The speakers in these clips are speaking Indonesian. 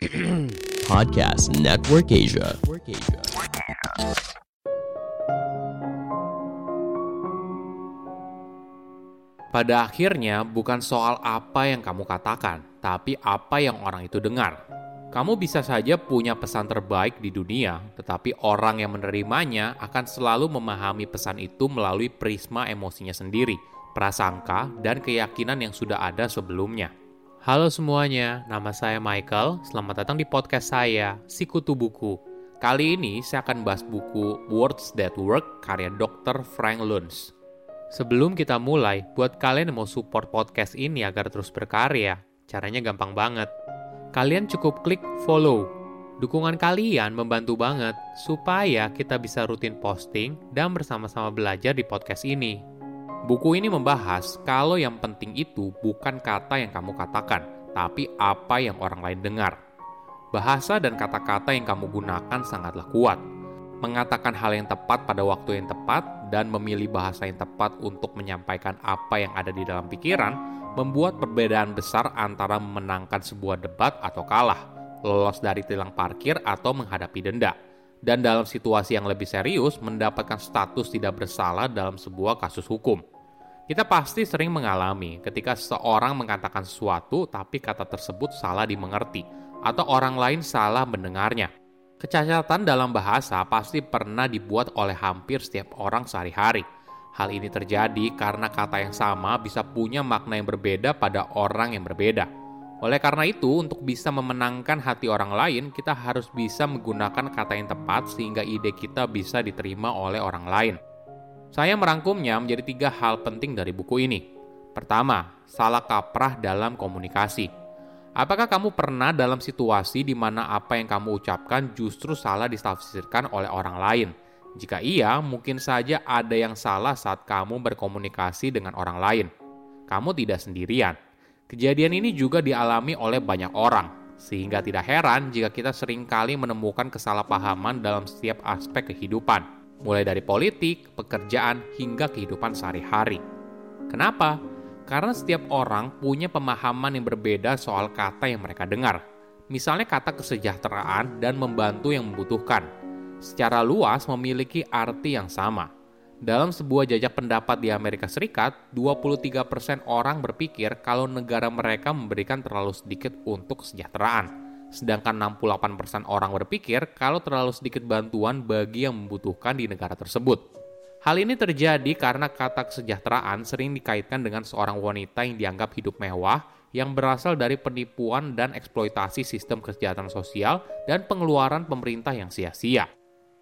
Podcast Network Asia. Pada akhirnya, bukan soal apa yang kamu katakan, tapi apa yang orang itu dengar. Kamu bisa saja punya pesan terbaik di dunia, tetapi orang yang menerimanya akan selalu memahami pesan itu melalui prisma emosinya sendiri, prasangka, dan keyakinan yang sudah ada sebelumnya. Halo semuanya, nama saya Michael. Selamat datang di podcast saya, Sikutu Buku. Kali ini saya akan bahas buku Words That Work karya Dr. Frank Luntz. Sebelum kita mulai, buat kalian yang mau support podcast ini agar terus berkarya, caranya gampang banget. Kalian cukup klik follow. Dukungan kalian membantu banget supaya kita bisa rutin posting dan bersama-sama belajar di podcast ini. Buku ini membahas kalau yang penting itu bukan kata yang kamu katakan, tapi apa yang orang lain dengar. Bahasa dan kata-kata yang kamu gunakan sangatlah kuat. Mengatakan hal yang tepat pada waktu yang tepat dan memilih bahasa yang tepat untuk menyampaikan apa yang ada di dalam pikiran membuat perbedaan besar antara memenangkan sebuah debat atau kalah, lolos dari tilang parkir atau menghadapi denda, dan dalam situasi yang lebih serius mendapatkan status tidak bersalah dalam sebuah kasus hukum. Kita pasti sering mengalami ketika seseorang mengatakan sesuatu tapi kata tersebut salah dimengerti atau orang lain salah mendengarnya. Kecacatan dalam bahasa pasti pernah dibuat oleh hampir setiap orang sehari-hari. Hal ini terjadi karena kata yang sama bisa punya makna yang berbeda pada orang yang berbeda. Oleh karena itu, untuk bisa memenangkan hati orang lain, kita harus bisa menggunakan kata yang tepat sehingga ide kita bisa diterima oleh orang lain. Saya merangkumnya menjadi tiga hal penting dari buku ini. Pertama, salah kaprah dalam komunikasi. Apakah kamu pernah dalam situasi di mana apa yang kamu ucapkan justru salah ditafsirkan oleh orang lain? Jika iya, mungkin saja ada yang salah saat kamu berkomunikasi dengan orang lain. Kamu tidak sendirian. Kejadian ini juga dialami oleh banyak orang, sehingga tidak heran jika kita sering kali menemukan kesalahpahaman dalam setiap aspek kehidupan, mulai dari politik, pekerjaan, hingga kehidupan sehari-hari. Kenapa? Karena setiap orang punya pemahaman yang berbeda soal kata yang mereka dengar. Misalnya kata kesejahteraan dan membantu yang membutuhkan. Secara luas memiliki arti yang sama. Dalam sebuah jajak pendapat di Amerika Serikat, 23% orang berpikir kalau negara mereka memberikan terlalu sedikit untuk kesejahteraan. Sedangkan 68% orang berpikir kalau terlalu sedikit bantuan bagi yang membutuhkan di negara tersebut. Hal ini terjadi karena kata kesejahteraan sering dikaitkan dengan seorang wanita yang dianggap hidup mewah yang berasal dari penipuan dan eksploitasi sistem kesejahteraan sosial dan pengeluaran pemerintah yang sia-sia.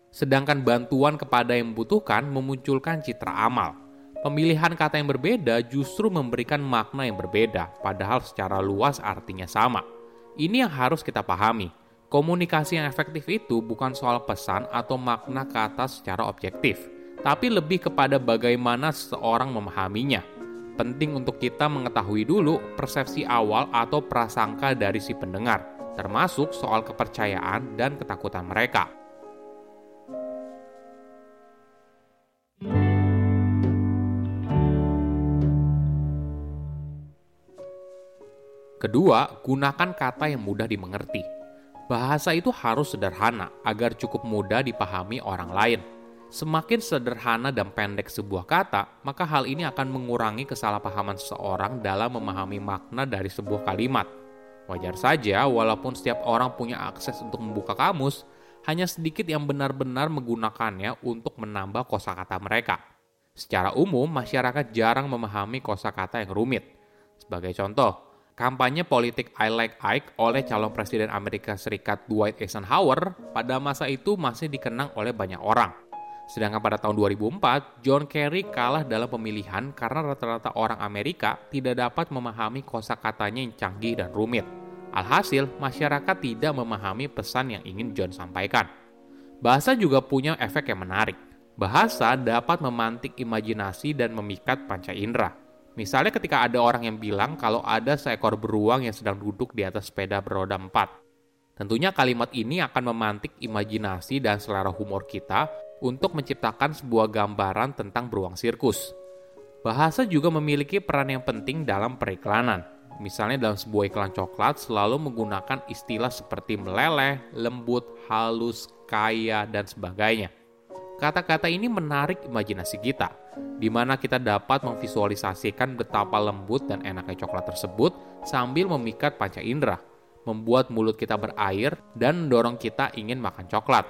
Sedangkan bantuan kepada yang membutuhkan memunculkan citra amal. Pemilihan kata yang berbeda justru memberikan makna yang berbeda, padahal secara luas artinya sama. Ini yang harus kita pahami. Komunikasi yang efektif itu bukan soal pesan atau makna kata secara objektif, tapi lebih kepada bagaimana seseorang memahaminya. Penting untuk kita mengetahui dulu persepsi awal atau prasangka dari si pendengar, termasuk soal kepercayaan dan ketakutan mereka. Kedua, gunakan kata yang mudah dimengerti. Bahasa itu harus sederhana agar cukup mudah dipahami orang lain. Semakin sederhana dan pendek sebuah kata, maka hal ini akan mengurangi kesalahpahaman seseorang dalam memahami makna dari sebuah kalimat. Wajar saja, walaupun setiap orang punya akses untuk membuka kamus, hanya sedikit yang benar-benar menggunakannya untuk menambah kosakata mereka. Secara umum, masyarakat jarang memahami kosakata yang rumit. Sebagai contoh, kampanye politik I Like Ike oleh calon presiden Amerika Serikat Dwight Eisenhower pada masa itu masih dikenang oleh banyak orang. Sedangkan pada tahun 2004, John Kerry kalah dalam pemilihan karena rata-rata orang Amerika tidak dapat memahami kosakatanya yang canggih dan rumit. Alhasil, masyarakat tidak memahami pesan yang ingin John sampaikan. Bahasa juga punya efek yang menarik. Bahasa dapat memantik imajinasi dan memikat panca indera. Misalnya ketika ada orang yang bilang kalau ada seekor beruang yang sedang duduk di atas sepeda beroda empat. Tentunya kalimat ini akan memantik imajinasi dan selera humor kita untuk menciptakan sebuah gambaran tentang beruang sirkus. Bahasa juga memiliki peran yang penting dalam periklanan. Misalnya dalam sebuah iklan coklat selalu menggunakan istilah seperti meleleh, lembut, halus, kaya, dan sebagainya. Kata-kata ini menarik imajinasi kita, di mana kita dapat memvisualisasikan betapa lembut dan enaknya coklat tersebut sambil memikat panca indera, membuat mulut kita berair dan mendorong kita ingin makan coklat.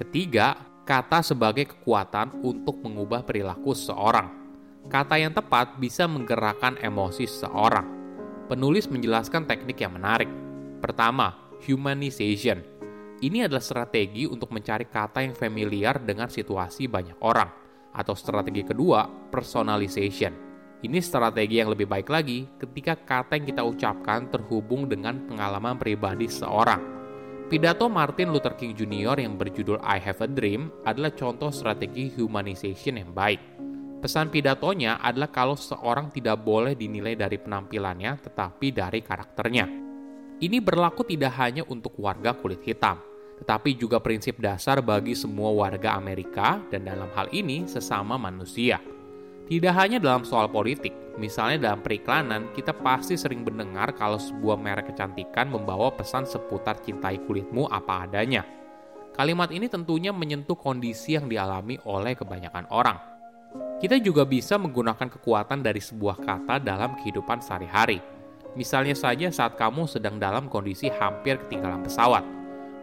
Ketiga, kata sebagai kekuatan untuk mengubah perilaku seseorang. Kata yang tepat bisa menggerakkan emosi seseorang. Penulis menjelaskan teknik yang menarik. Pertama, humanization. Ini adalah strategi untuk mencari kata yang familiar dengan situasi banyak orang. Atau strategi kedua, personalization. Ini strategi yang lebih baik lagi ketika kata yang kita ucapkan terhubung dengan pengalaman pribadi seseorang Pidato Martin Luther King Jr. yang berjudul I Have a Dream adalah contoh strategi humanization yang baik. Pesan pidatonya adalah kalau seorang tidak boleh dinilai dari penampilannya, tetapi dari karakternya. Ini berlaku tidak hanya untuk warga kulit hitam, tetapi juga prinsip dasar bagi semua warga Amerika dan dalam hal ini sesama manusia. Tidak hanya dalam soal politik, misalnya dalam periklanan, kita pasti sering mendengar kalau sebuah merek kecantikan membawa pesan seputar cintai kulitmu apa adanya. Kalimat ini tentunya menyentuh kondisi yang dialami oleh kebanyakan orang. Kita juga bisa menggunakan kekuatan dari sebuah kata dalam kehidupan sehari-hari. Misalnya saja saat kamu sedang dalam kondisi hampir ketinggalan pesawat.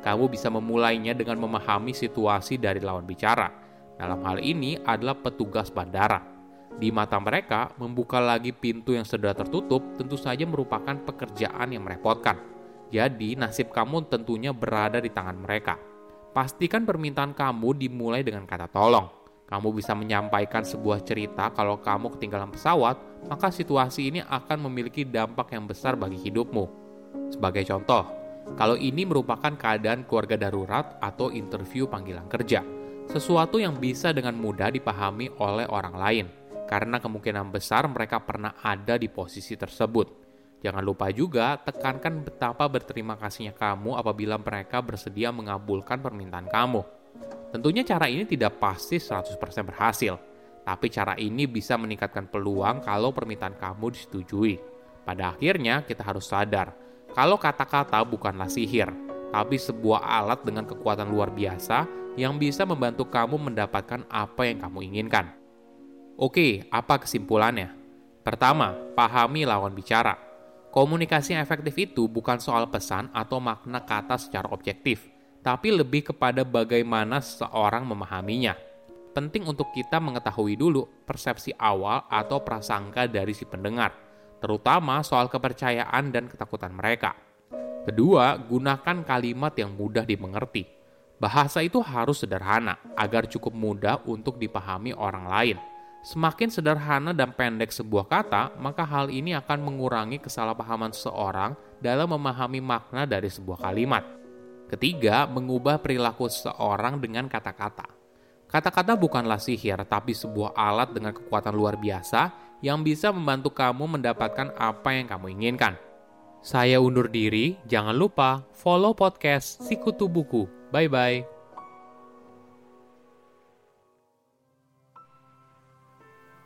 Kamu bisa memulainya dengan memahami situasi dari lawan bicara. Dalam hal ini adalah petugas bandara di mata mereka, membuka lagi pintu yang sudah tertutup tentu saja merupakan pekerjaan yang merepotkan. Jadi, nasib kamu tentunya berada di tangan mereka. Pastikan permintaan kamu dimulai dengan kata tolong. Kamu bisa menyampaikan sebuah cerita kalau kamu ketinggalan pesawat, maka situasi ini akan memiliki dampak yang besar bagi hidupmu. Sebagai contoh, kalau ini merupakan keadaan keluarga darurat atau interview panggilan kerja, sesuatu yang bisa dengan mudah dipahami oleh orang lain karena kemungkinan besar mereka pernah ada di posisi tersebut. Jangan lupa juga tekankan betapa berterima kasihnya kamu apabila mereka bersedia mengabulkan permintaan kamu. Tentunya cara ini tidak pasti 100% berhasil, tapi cara ini bisa meningkatkan peluang kalau permintaan kamu disetujui. Pada akhirnya kita harus sadar, kalau kata-kata bukanlah sihir, tapi sebuah alat dengan kekuatan luar biasa yang bisa membantu kamu mendapatkan apa yang kamu inginkan. Oke, apa kesimpulannya? Pertama, pahami lawan bicara. Komunikasi efektif itu bukan soal pesan atau makna kata secara objektif, tapi lebih kepada bagaimana seseorang memahaminya. Penting untuk kita mengetahui dulu persepsi awal atau prasangka dari si pendengar, terutama soal kepercayaan dan ketakutan mereka. Kedua, gunakan kalimat yang mudah dimengerti. Bahasa itu harus sederhana agar cukup mudah untuk dipahami orang lain Semakin sederhana dan pendek sebuah kata, maka hal ini akan mengurangi kesalahpahaman seseorang dalam memahami makna dari sebuah kalimat. Ketiga, mengubah perilaku seseorang dengan kata-kata. Kata-kata bukanlah sihir, tapi sebuah alat dengan kekuatan luar biasa yang bisa membantu kamu mendapatkan apa yang kamu inginkan. Saya undur diri, jangan lupa follow podcast Sikutu Buku. Bye-bye.